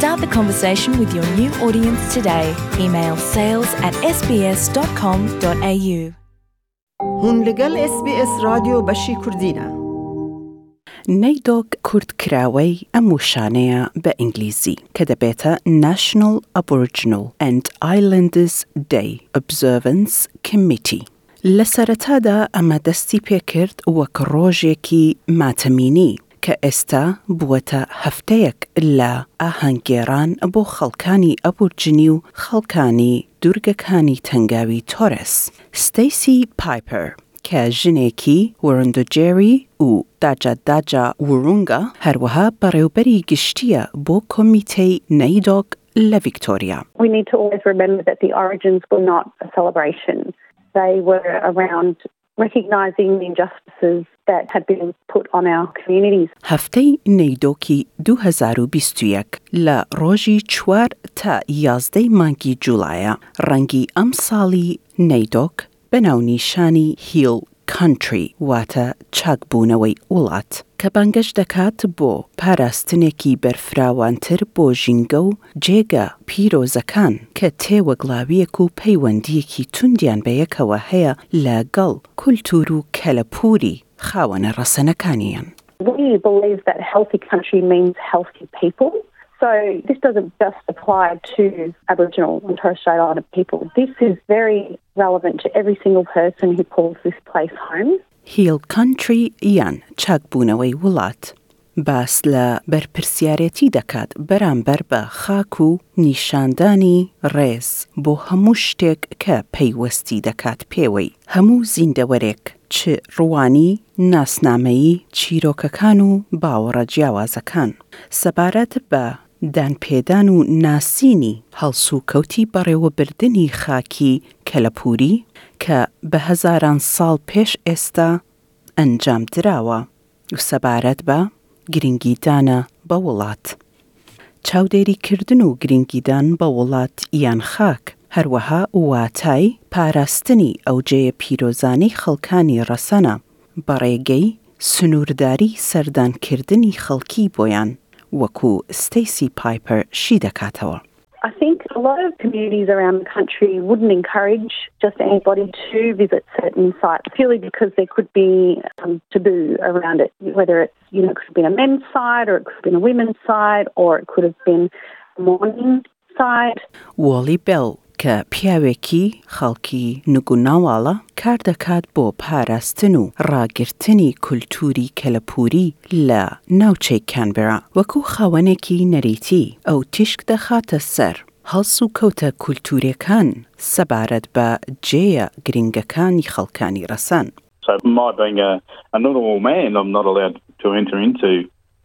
Start the conversation with your new audience today. Email sales at sbs.com.au. هون لەگەڵ SسBS رادیۆ بەشی کوردینە. نەیدۆک کوردکراوەی ئەم وشانەیە بە ئینگلیزی کە دەبێتە National Aboriginal and Islanders Day Observance Committee. لە سەرەتادا ئەمە دەستی پێکرد وەک ڕۆژێکی ماتەمینی کە ئێستا بووەتە هەفتەیەک لە ئاهەنگێران بۆ خەڵکانی ئەبورجنی و خەڵکانی دوورگەکانی تەنگاوی تۆرس ستەیسی پایپەر کە ژنێکی وەرندۆجێری و داجاداجا ورونگە هەروەها بەڕێوبەری گشتیە بۆ کۆمیتەی نەیدۆک لە ڤیکتۆریا. We need to always remember that the origins were not a celebration. They were around recognising the injustices that had been put on our communities. هەفتەی نەیدۆکی 2021 لە ڕۆژی چوار تا یازدەی مانگی جوڵایە ڕەنگی ئەم ساڵی نەیدۆک بەناونیشانی هیل کانتری واتە چاکبوونەوەی وڵات کە بانگەش دەکات بۆ پاراستنێکی بەرفراوانتر بۆ ژینگە و جێگە پیرۆزەکان کە تێوەگڵاویەک و پەیوەندیەکی توندیان بەیەکەوە هەیە لەگەڵ کولتور و کەلەپوری خاوەنە ڕەسەنەکانیان. We believe that healthy country means healthy people. So this doesn't just apply to Aboriginal and Torres Strait Islander people. This is very relevant to every single person who calls this place home. هیل کانتری یان چاکبوونەوەی وڵات. باس لە بەرپرسیارەتی دەکات بەرامبەر بە خاک و نیشاندانی ڕێز بۆ هەموو شتێک کە پەیوەستی دەکات پێوەی هەموو زیندەوەرێک چ ڕوانی ناسنامەیی چیرۆکەکان و باوەڕە جیاوازەکان. سەبارەت بە دانپێدان و ناسینی هەڵسو کەوتی بەڕێوەبردننی خاکی کەلەپوری کە بە هەزاران ساڵ پێش ئێستا ئەنجام درراوە و سەبارەت بە گرنگیدانە بە وڵات. چاودێریکردن و گرنگیدان بە وڵات یان خاک. هەروەها واتای پاراستنی ئەوجەیە پیرۆزانەی خەڵکانی ڕەسەنە بەڕێگەی سنوورداری سەردانکردنی خەڵکی بۆیان وەکو ستیسی پایپەر شی دەکاتەوە. I think a lot of communities around the country wouldn't encourage just anybody to visit certain sites purely because there could be um, taboo around it, whether it's, you know, it could have been a men's side or it could have been a women's side or it could have been a morning side. وۆڵی بێڵ کە پیاوێکی خەڵکی نگوناواڵە کار دەکات بۆ پاراستن و ڕاگررتنی کولتوری کەلەپوری لە ناوچەی کانبرا وەکو خاوەنێکی نەریتی ئەو تیشک دەخاتە سەر هەڵس و کەوتە کولتورەکان سەبارەت بە جێە گرنگەکانی خەڵکانی ڕەسەن. My being a, a normal man, I'm not allowed to enter into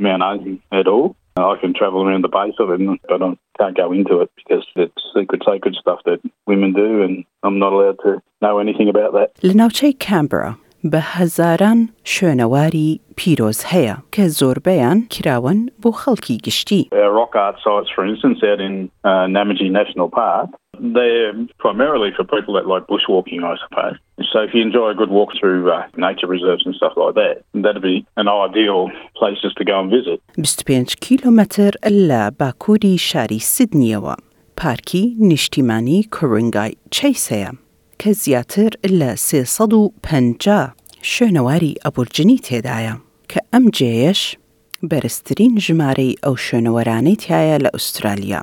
Mount Osen at all. I can travel around the base of it, but I can't go into it because it's secret, sacred stuff that women do, and I'm not allowed to know anything about that. Lenote Canberra بە هەزاران شوێنەواری پیرۆز هەیە کە زۆربەیان کراون بۆ خەڵکی گشتی. Our rock art sites, for instance, out in uh, Namaji National Park, they're primarily for people that like bushwalking, I suppose. So if you enjoy a good walk through uh, nature reserves and stuff like that, that'd be an ideal place just to go and visit. 25 کیلومتر لە باکووری شاری سیدنیەوە. پارکی نیشتیمانی کورنگای چیسەیە کە زیاتر لە 350 شوێنەواری ئەبورجنی تێدایە کە ئەم جێیش بەرزترین ژمارەی ئەو شوێنەوەرانەی تایە لە ئوسترالیا.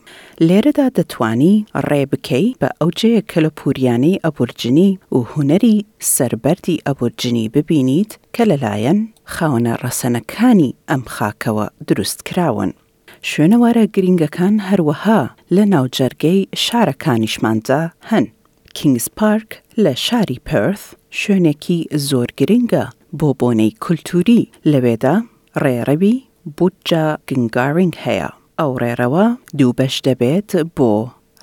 لێرەدا دەتوانی ڕێ بکەی بە ئەوجەیە کە لە پوریانەی ئەبورجنی و هوەری سربەری ئەبورجنی ببینیت کە لەلایەن خاونە ڕەسەنەکانی ئەم خاکەوە دروست کراون. شوێنەوارە گرنگەکان هەروەها لە ناوجەرگەی شارەکانیشماندا هەن. کینگز پارک لە شاری پرث شوێنێکی زۆر گرنگە. بۆ بۆنەی کولتوری لەوێدا ڕێڕەوی بودجا گنگارنگ هەیە. ئەو ڕێرەوە دوو بەش دەبێت بۆ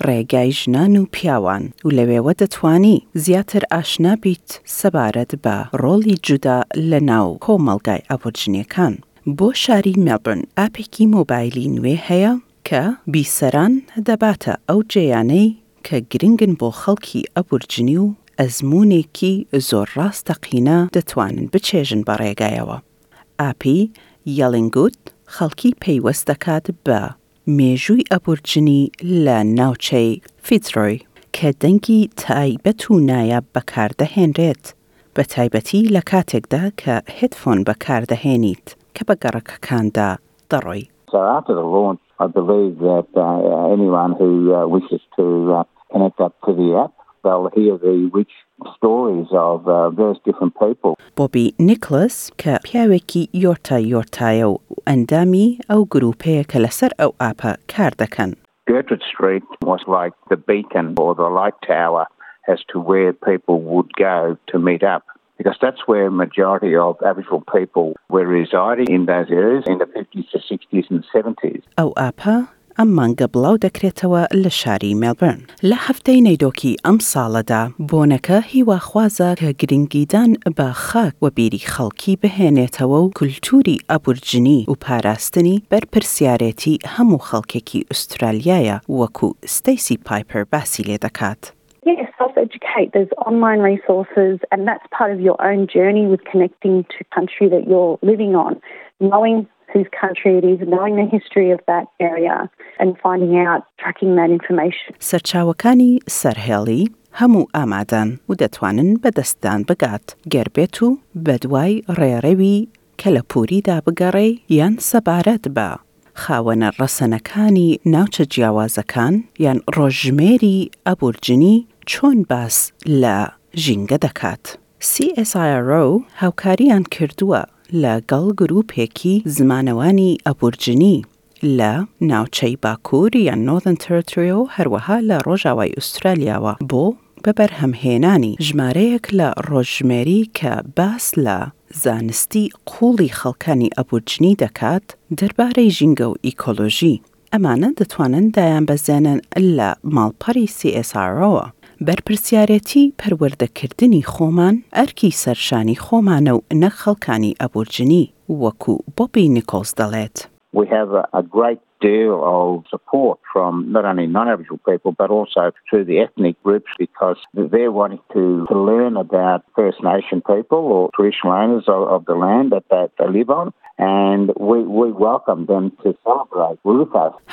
ڕێگای ژنان و پیاوان. و لەوێوە دەتوانی زیاتر ئاشنا بیت سەبارەت بە ڕۆڵی جودا لە ناو کۆمەلگای ئەبورجنیەکان. بۆ شاری مێلبرن ئاپێکی مۆبایلی نوێ هەیە کە بیسەران دەباتە ئەو جێیانەی کە گرنگن بۆ خەڵکی ئەبورجنی و ئەزمونێکی زۆر ڕاستەقینە دەتوانن بچێژن بە ڕێگایەوە. ئاپی یەڵنگوت خەڵکی پەیوەست دەکات بە مێژووی ئەبورجنی لە ناوچەی فیترۆی کە دەنگی تایبەت و نایە بەکاردەهێنرێت بە تایبەتی لە کاتێکدا کە هێدفۆن بەکاردەهێنیت کە بە گەڕەکەکاندا دەڕۆی. I believe that uh, anyone who uh, wishes to uh, connect up to the app, they'll hear the rich stories of uh, various different people. Bobby Nicholls ka Yorta yorta yortayo andami au grupe kalasar au apa kardakan. Gertrude Street was like the beacon or the light tower as to where people would go to meet up because that's where majority of Aboriginal people were residing in those areas in the 50s, the 60s and 70s. Oh, apa ئەم مانگە بڵاو دەکرێتەوە لە شاری مێلبرن. لە هەفتەی نەیدۆکی ئەم ساڵەدا بۆنەکە هیواخوازە کە گرنگیدان بە خاک وە بیری خەڵکی بهێنێتەوە و کولتوری ئەبورجنی و پاراستنی بەرپرسیارەتی هەموو خەڵکێکی ئوسترالیایە وەکو ستیسی پایپەر باسی لێ دەکات. Yeah, self educate. There's online resources, and that's part of your own journey with connecting to country that you're living on, knowing whose country it is, knowing the history of that area, and finding out, tracking that information. سەرچاوەکانی سەرهێڵی هەموو ئامادەن و دەتوانن بەدەستدان بگات گەربێت و بەدوای ڕێڕەوی کە لە پووریدا بگەڕێ یان سەبارەت بە خاوەنە ڕەسەنەکانی ناوچە جیاوازەکان یان ڕۆژمێری ئەبورجنی چۆن باس لە ژینگە دەکات. CSIRO هاوکاریان کردووە لەگەڵ گرروپێکی زمانەوانی ئەبورجنی لە ناوچەی باکوور یان نۆدن ترتریۆ هەروەها لە ڕۆژاوای ئوسترالیاوە بۆ بەبەرهەمهێنانی ژمارەیەک لە ڕۆژمێری کە باس لە زانستی قوڵی خەڵکانی ئەبورجنی دەکات دەربارەی ژینگە و ئیکۆلۆژی ئەمانە دەتوانن دایان بەزێنن لە ماڵپەری CSRەوە. بەرپرسیارەتی پەروەردەکردنی خۆمان ئەرکی سەرشانی خۆمانە و نەک خەڵکانی ئەبورجنی وەکو بۆبی نیکۆز دەڵێت. We have a, a great deal of support from not only non-Aboriginal people but also through the ethnic groups because they're wanting to, to learn about First Nation people or traditional owners of, of the land that, that they live on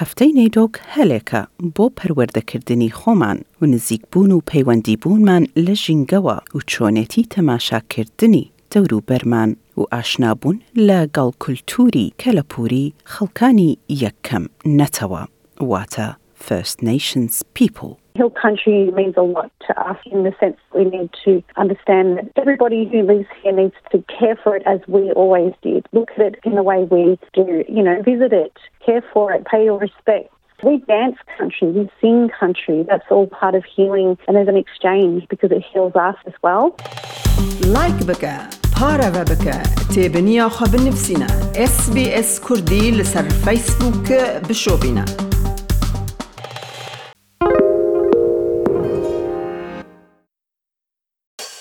هەفتەی نەیدۆک هەلێکە بۆ پەروەردەکردنی خۆمان و نزیک بوون و پەیوەندی بوونمان لە ژینگەوە و چۆنێتی تەماشاکردنی دەور و بەرمان و ئاشنابوون لە گەڵکولتوری کەلەپوری خەڵکانی یەکەم نەتەوە. واتە First Nations people. Heal country means a lot to us in the sense we need to understand that everybody who lives here needs to care for it as we always did. Look at it in the way we do, you know, visit it, care for it, pay your respects. We dance country, we sing country. That's all part of healing, and there's an exchange because it heals us as well. Like بك Para و بك تابنيا خب نفسنا اس بي اس